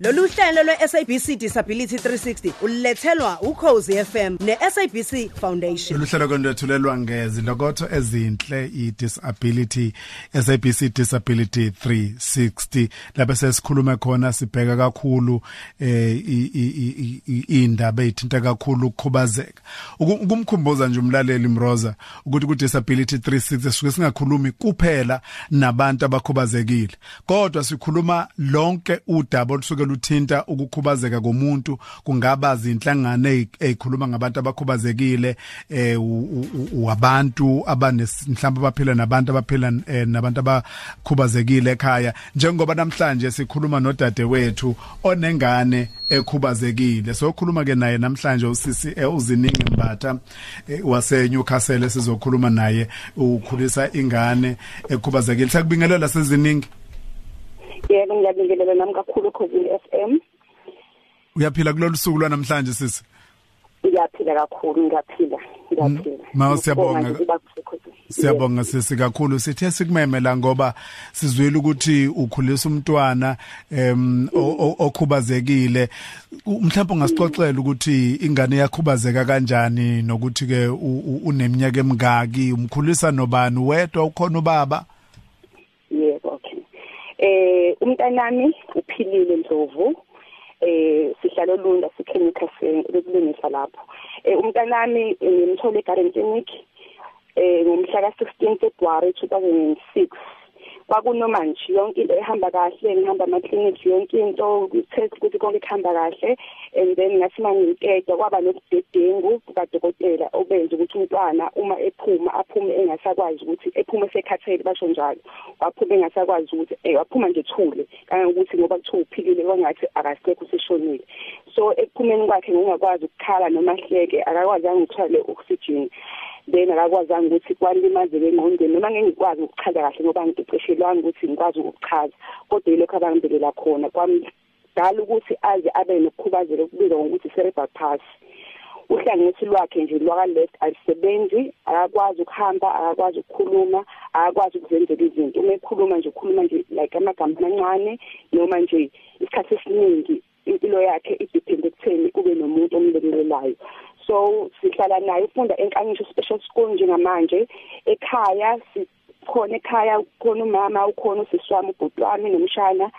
Lolu hlelo lwe-SABC Disability 360 ulethelwa ukhozi FM ne-SABC Foundation. Lolu hlelo kwendethulelwa ngezilokotho ezinhle i-disability SABC Disability 360 lapho sesikhuluma khona sibheka kakhulu eh indaba ezithinta kakhulu ukukhubazeka. Ukumkhumbuza nje umlaleli Mroza ukuthi ku disability 360 sisuke singakhulumi kuphela nabantu abakhubazekile kodwa sikhuluma lonke udaba olusuke luthinta ukukhubazeka komuntu kungaba zinhlangano ezikhuluma ngabantu abakhubazekile eh wabantu abanesimhlamba abaphila nabantu abaphila eh, nabantu abakhubazekile ekhaya. Njengoba namhlanje sikhuluma nodade wethu onengane ekhubazekile sokhuluma ke naye namhlanje usisi eh, uziningi mbatha eh, wase Newcastle sizokhuluma naye ukhulisa ingane ekhubazekile. Sakubingelela seziningi. Yebo ngiyabingelela nami kakhulu Khosini FM uyaphila kulolu suku lwanamhlanje sisi? Ngiyaphila kakhulu ngiyaphila ngiyaphila. Ma siyabonga Siyabonga sisi kakhulu. Sithe sikumemela ngoba sizwile ukuthi ukhulisa umntwana em okhubazekile. Mhlawumbe ungasixoxela ukuthi ingane yakhubazeka kanjani nokuthi ke uneminyaka emingaki umkhulisa nobani wedwa ukhona ubaba? Eh umntanami uphilile Ndlovu. Eh sihlalo lunda sichemical sekulungisa lapho. Eh umntanami ngimthole eGarden Clinic eh ngomhla ka16 February 2006 kwakunoma nje yonke into ehamba kahle ngihamba ama clinic yonke into kutest ukuthi konke kuhamba kahle. And then ngathi manginteka kwaba nobudedengu kadokotela obenza ukuthi umntwana uma ephuma aphume engasakwazi ukuthi ephume esekhathele basho njalo. Waphuma engasakwazi ukuthi eh waphuma nje thule kangokuthi ngoba kuthiwa uphilile kwangathi akasekho useshonile so ekuphumeni kwakhe ngokungakwazi ukukhala noma hleke akakwazanga ukuthwala oxygen then akakwazanga ukuthi kwalimazeke engqondweni noma ngeke ngikwazi ukuchaza kahle ngoba ngiqeqeshelwanga ukuthi ngikwazi ukuchaza kodwa yilokho abangibelela khona. Kwamdala ukuthi aze abe nokukhubazeka okubizwa ngokuthi cerebral palsy. Uhlangothi lwakhe nje lwaka left alisebenzi akakwazi ukuhamba akakwazi ukukhuluma akakwazi ukuzenzela izinto. Uma ekhuluma nje ukhuluma nje like amagama amancane noma nje isikhathi esiningi impilo yakhe idepende ekutheni kube nomuntu omlekelelayo so sihlala naye ufunda enkanyisho special school njengamanje. Ekhaya sikhona ekhaya khona umama ukhona usisi wami ubhuti wami nomshana.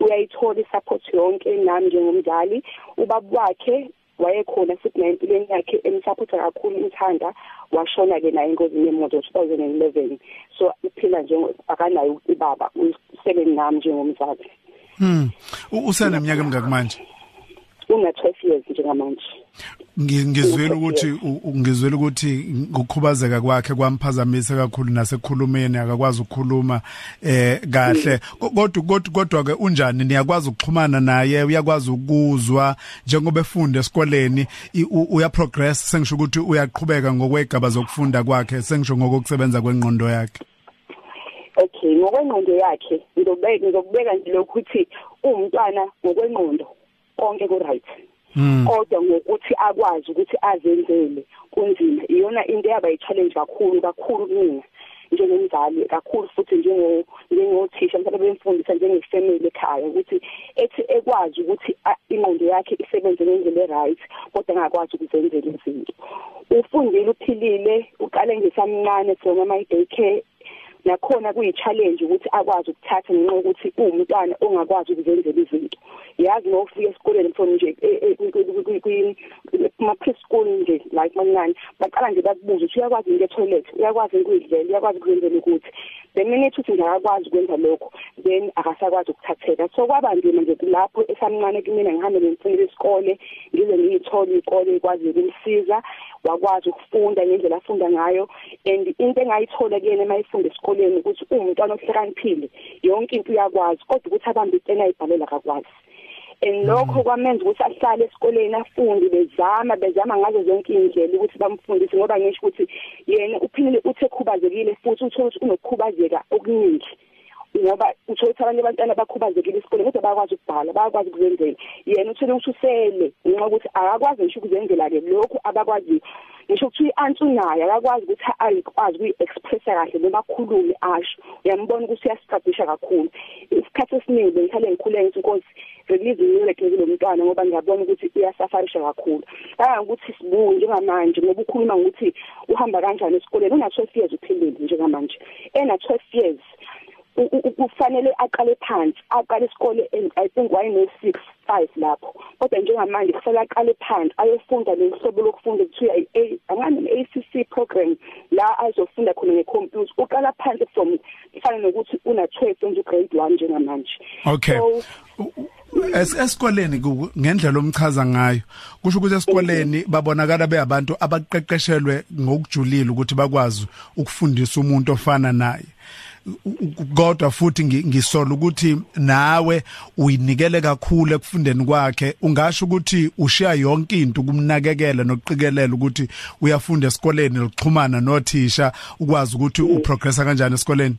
Uyayithola isupport yonke nami njengomzali ubaba wakhe wayekhona futhi naye empilweni yakhe emsupporta kakhulu imthanda washona ke naye engozini yemoto 2011 so uphila nje akanayo ubaba usele nami njengomzali. Hmm. Useneminyaka emingaki manje? Una 12 years njengamanje. Ngizwela ukuthi ngizwela ukuthi ukukhubazeka kwakhe kwamphazamisa kakhulu nasekukhulumeni akakwazi ukukhuluma eh kahle. Kodwa kodwa kodwa ke unjani? Niyakwazi ukuxhumana naye uyakwazi ukuzwa njengoba efunda esikoleni. Uya progress sengisho ukuthi uyaqhubeka ngokwegaba zokufunda kwakhe sengisho ngokusebenza kwengqondo yakhe. Okay ngokwengqondo yakhe ngizobeka ngizobeka nje lokuthi umntwana ngokwengqondo. Konke ku right kodwa ngokuthi akwazi ukuthi azenzele kunzima iyona into yaba i-challenge kakhulu kakhulu kumina njengomzali kakhulu futhi njengo njengothisha mhlawumbe bemfundisa njengefamily ekhaya ukuthi ethi ekwazi ukuthi ingqondo yakhe isebenze ngendlela e-right kodwa angakwazi ukuzenzela izinto. Ufundile uphilile uqale ngesamncane from ama day care nakhona kuyi-challenge ukuthi akwazi ukuthatha ngenxa yokuthi uwumntwana ongakwazi ukuzenzela izinto. Yazi ngokufika esikoleni from nje kuma-preschool nje like mancane baqala nje bakubuza ukuthi uyakwazi into etoilet uyakwazi ukuyidlela uyakwazi ukuzenzela ukuthi. The minute uthi nje akakwazi ukwenza lokho then akasakwazi ukuthatheka. So kwaba nzima nje lapho esamncane kumina ngihambe nemfundo yesikole ngize ngiyithole iy'kole ikwazi ukumsiza. Wakwazi ukufunda ngendlela afunda ngayo. And into engayithola kuyena uma efunda esikoleni ukuthi uwumntwana ohlakaniphile yonke into uyakwazi kodwa ukuthi abambe itena ayibhalela akakwazi. And lokho kwamenza ukuthi ahlale esikoleni afunde bezama bezama ngazo zonke indlela ukuthi bamfundise ngoba ngisho ukuthi yena uphilile uthe khubazekile futhi uthola ukuthi unokukhubazeka okuningi. Ngoba uthola ukuthi abanye abantwana bakhubazekile esikoleni kodwa bayakwazi ukubhala bayakwazi ukuzenzela. Yena uthole ukuthi usele ngenxa ukuthi akakwazi ngisho ukuzenzela ke lokhu abakwazi ngisho ukuthi i-answer nayo akakwazi ukuthi ayikwazi ukuyi-expressa kahle noma akhulume asho. Uyambona ukuthi uyastruggle kakhulu. Isikhathi esiningi bengihlale ngikhule ngithi inkosi release ngileke lo mntwana ngoba ngiyabona ukuthi uyasafarisha kakhulu. Kangangokuthi sibuye njengamanje ngoba ukhuluma ngokuthi uhamba kanjani esikoleni una 12 years uphilile njengamanje. Ena 12 years kufanele aqale phansi aqale isikole i think wayeno 6 5 lapho. Kodwa njengamanje kufanele aqale phansi ayofunda lehlobo lokufunda kuthiwa i angani ACC program la azofunda khona ngecomputer. Uqala phansi from ifana nokuthi una 12 enze grade 1 njengamanje. Okay. So, Es esikoleni ngendlela omchaza ngayo kusho ukuthi esikoleni babonakala beyabantu abaqeqeshelwe ngokujulile ukuthi bakwazi ukufundisa umuntu ofana naye. Kodwa futhi ngisola ukuthi nawe uyinikele kakhulu ekufundeni kwakhe. Ungasho ukuthi ushiya yonke into kumnakekela nokuqikelela ukuthi uyafunda esikoleni lokuxhumana nothisha ukwazi ukuthi uprogressa kanjani esikoleni.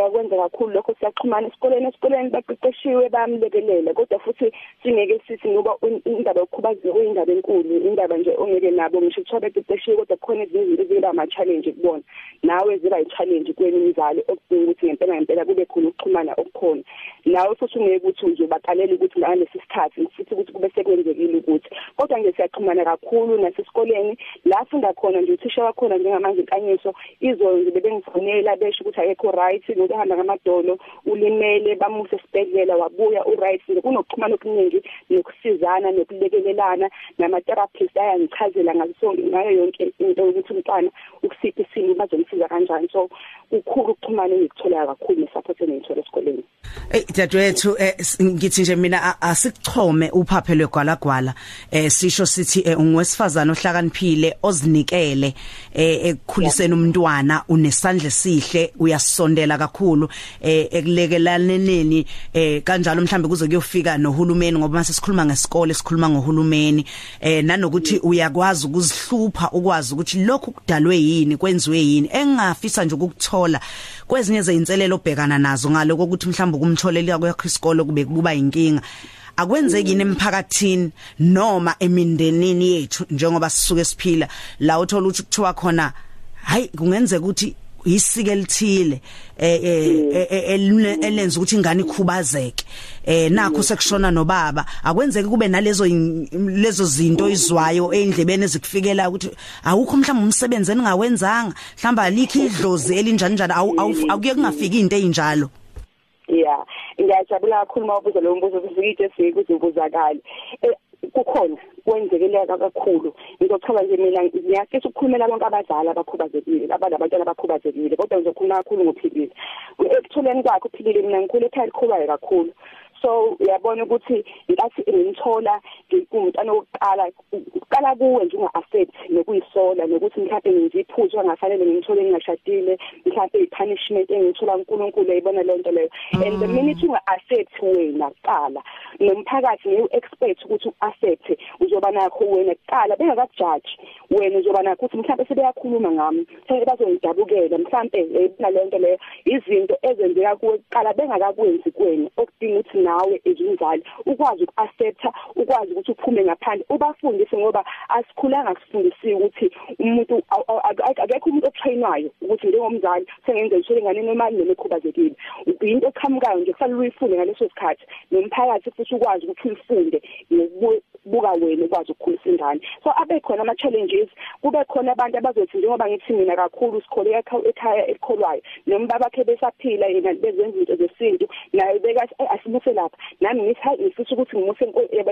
Siyakwenza kakhulu lokho siyaxhumana esikoleni esikoleni baqeqeshiwe bamlekelele kodwa futhi singeke sithi ngoba indaba yokukhubazeka uyindaba enkulu indaba nje ongeke nabo ngisho kuthiwa beqeqeshiwe kodwa kukhona ezinye izinto eziba ama-challenge kubona nawe ziba i-challenge kuwena umzali okudinga ukuthi ngempela ngempela kube khona ukuxhumana okukhona. Nawe futhi ungeke ukuthi uzobaqalela ukuthi ngalesi sikhathi futhi ukuthi kube sekwenzekile ukuthi. Kodwa nje siyaxhumana kakhulu nasesikoleni la funda khona nje uthisha wakhona njengamanje inkanyiso izolo bebengifonela besho ukuthi akekho right ngokuhamba ngamadolo ulimele bamuse esibhedlela wabuya uright kunokuxhumana okuningi nokusizana nokulekelelana. Nama therapists ayangichazela ngaso ngayo yonke into ukuthi umntwana ukusiphi isimo bazomsiza kanjani. So ukhulu ukuxhumana engikuthola kakhulu nesupport engiyithola esikoleni. Eh dadwethu ngithi nje mina asikuchome uphaphe lwegwalagwala. Eh sisho sithi ungwesifazana ohlakaniphile ozinikele eh ekukhuliseni umntwana unesandla esihle uyasondela kakhulu. Eh ekulekelaneni eh kanjalo mhlambe kuze kuyofika nohulumeni ngoba mase sikhuluma ngesikole sikhuluma ngohulumeni. Eh nanokuthi uyakwazi ukuzihlupha ukwazi ukuthi lokhu kudalwe yini kwenziwe yini engafisa nje ukukuthola kwezinye zeinselelo obhekana nazo ngaloko ukuthi mhlawumbe kumtholela kwakho isikole kube kuba inkinga akwenzeki emphakathini noma emindenini yethu njengoba sisuke siphila? La uthola ukuthi kuthiwa khona hayi kungenzeka ukuthi isike lithile eh elenza ukuthi ingane ikhubazeke. Eh nakho sekushona nobaba. Akwenzeki kube nalezo lezo zinto izwayo endlebeni ezikufikela ukuthi awukho mhlawumbe umsebenzi eningawenzanga. Mhlawumbe alikho idlozi elinjani njalo. Akuye kungafiki into ezinjalo yeah ngiyajabula kakhulu mawubuza lo mbuzo kuzikide sikuze ubuzakala kukhona kwenzekeleka kakhulu. Ngizochaza nje mina ngiyafisa ukukhulumela bonke abadala abakhubazekile abantwana abakhubazekile kodwa ngizokhuluma kakhulu ngophilile. Ekuthuleni kwakhe uphilile mina ngikhule ekhaya elikhulayo kakhulu. So uyabona ukuthi ngathi ngimthola ngumntana wokuqala uqala kuwe nje unga-affect nokuyisola nokuthi mhlawumbe ngenze iphutha angafanele ngimthole ngingashadile mhlawumbe i-punishment engithola uNkulunkulu ayibona leyo nto leyo. And the minute unga-affect wena kuqala nomphakathi ngiyu-expect ukuthi u-affect uzoba nakho wena kuqala bengakakujaji wena uzoba nakho ukuthi mhlawumbe sebeyakhuluma ngami bazongidabukela mhlawumbe yayibona leyo nto leyo izinto ezenzeka kuwe kuqala bengakakwenzi kuwena okudinga ukuthi nawe ezumzali ukwazi ukuaccepta ukwazi ukuthi uphume ngaphandle. Ubafundise ngoba asikhulanga sifundisiwe ukuthi umuntu akekho umuntu otrainwayo ukuthi njengomzali sengenza ishele ngane noma nemekhubazekile into eqhamukayo nje kufanele uyifunde ngaleso sikhathi. Nomphakathi futhi ukwazi ukuthi uyifunde buka wena ukwazi ukukhulisa ingane. So abe khona ama challenges kube khona abantu abazothi njengoba ngithi mina kakhulu sikhole ekhaya elikholwayo noma babakhe besaphila yena bezenza izinto zesintu naye beka asimuse lapha. Nami ngithi hayi ngifisa ukuthi ngimuse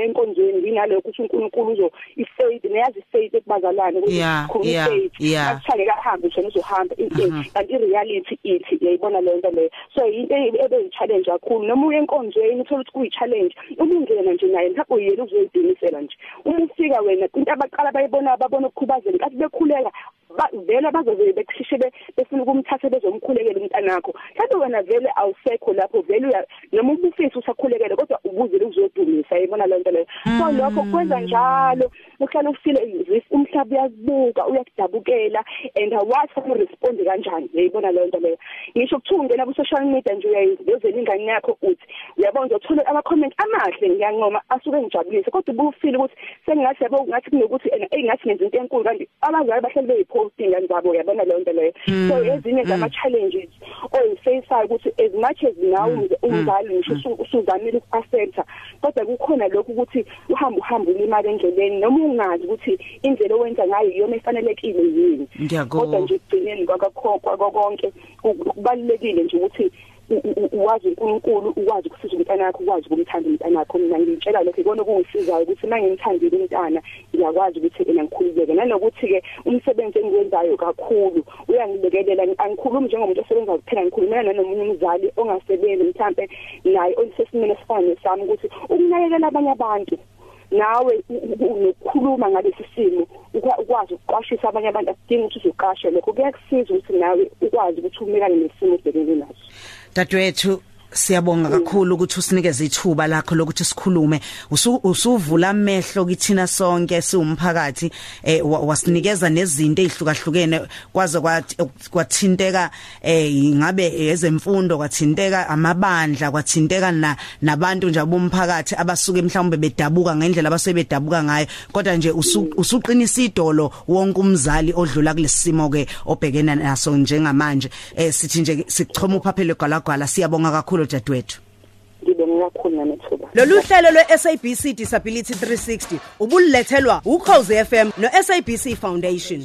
enkonzweni nginalo ukuthi uNkulunkulu uzo ifaith neyazi ifaith ekubazalwane ukuthi khona ifaith akuthale kahambe nje uzohamba kanti ireality ithi yayibona le nto leyo. So into ebe challenge kakhulu. Noma uye enkonzweni uthola ukuthi kuyi challenge uma ungena nje naye mhlawumbe uyena uzoyidinisela nje. Uma ufika wena into abaqala bayibona babona ukukhubazeka kathi bekhuleka vele bazoze bekhishe befuna ukumthatha bezomkhulekela umntanakho. Mhlawumbe wena vele awusekho lapho vele noma ubufisa usakhulekele kodwa ubuzile ukuzodumisa yibona lento leyo. So lokho kwenza njalo uhlala ufile umhlaba uyakubuka uyakudabukela and awazi ukuthi responde kanjani uyayibona leyo nto leyo. Ngisho kuthiwa ungena ku social media nje uyayivezela ingane yakho uthi uyabona uzothola ama comment amahle ngiyancoma asuke ngijabulise. Kodwa ubufile ukuthi sengathi yabo ngathi kunokuthi engathi ngenza into enkulu kanti abazali bahleli beyipost ingane zabo uyabona leyo nto leyo so mm, ezinye mm. zama challenges oyifaceayo ukuthi as much as nawe mm, umzali ngisho usuzamile uku-accepta kodwa kukhona lokhu ukuthi uhamba uhamba ulimala endleleni noma ungazi ukuthi indlela owenza ngayo iyona efanelekile yini kodwa nje kugcineni kwakho konke kubalulekile nje ukuthi uwazi uNkulunkulu ukwazi ukusiza umntana wakho ukwazi ukumthanda umntana wakho mina ngitshela lokho ikona okungisizayo ukuthi mangimthandile umntana ngiyakwazi ukuthi ena ngikhululeke. Nanokuthi ke umsebenzi engiwenzayo kakhulu uyangilekelela angikhulumi njengomuntu osebenza kuphela ngikhulumela nanomunye umzali ongasebenzi mhlambe naye olisesimene esifana nesami ukuthi ukunakekela abanye abantu nawe ukukhuluma ngalesi simo ukwazi ukuqwashisa abanye abantu akudingi ukuthi uzoqashe lokho kuyakusiza ukuthi nawe ukwazi ukuthi umelane nesimo obhekene naso. Dadwethu Siyabonga kakhulu ukuthi usinikeze ithuba lakho lokuthi sikhulume. Usuvula amehlo kithina sonke siwumphakathi eh wasinikeza nezinto ezihlukahlukene kwaze kwathinteka eh ngabe ezemfundo kwathinteka amabandla kwathinteka nabantu nje bomphakathi abasuke mhlawumbe bedabuka ngendlela abasebedabuka ngayo. Kodwa nje usuqinisa idolo wonke umzali odlula kulesimo ke obhekena naso njengamanje. Eh sithi nje sichoma uphaphelo gwalagwala siyabonga kakhulu. Kakhulu dadewethu ngibonga kakhulu namethuba lolu hlelo lwe-SABC Disability 360 ubulethelwa ukhozi FM no-SABC Foundation.